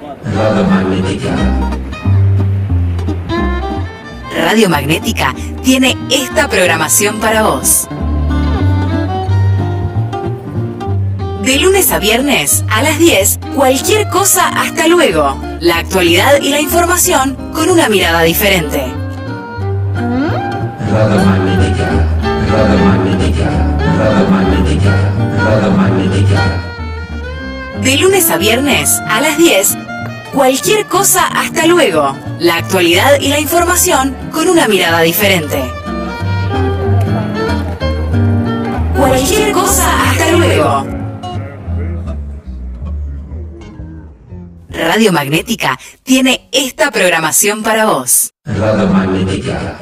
Radio Magnética. Radio Magnética tiene esta programación para vos. De lunes a viernes a las 10, cualquier cosa hasta luego. La actualidad y la información con una mirada diferente. Radio Magnética. Radio Magnética. Radio Magnética. Radio Magnética. De lunes a viernes a las 10, cualquier cosa hasta luego. La actualidad y la información con una mirada diferente. Cualquier cosa hasta luego. Radio Magnética tiene esta programación para vos. Radio Magnética.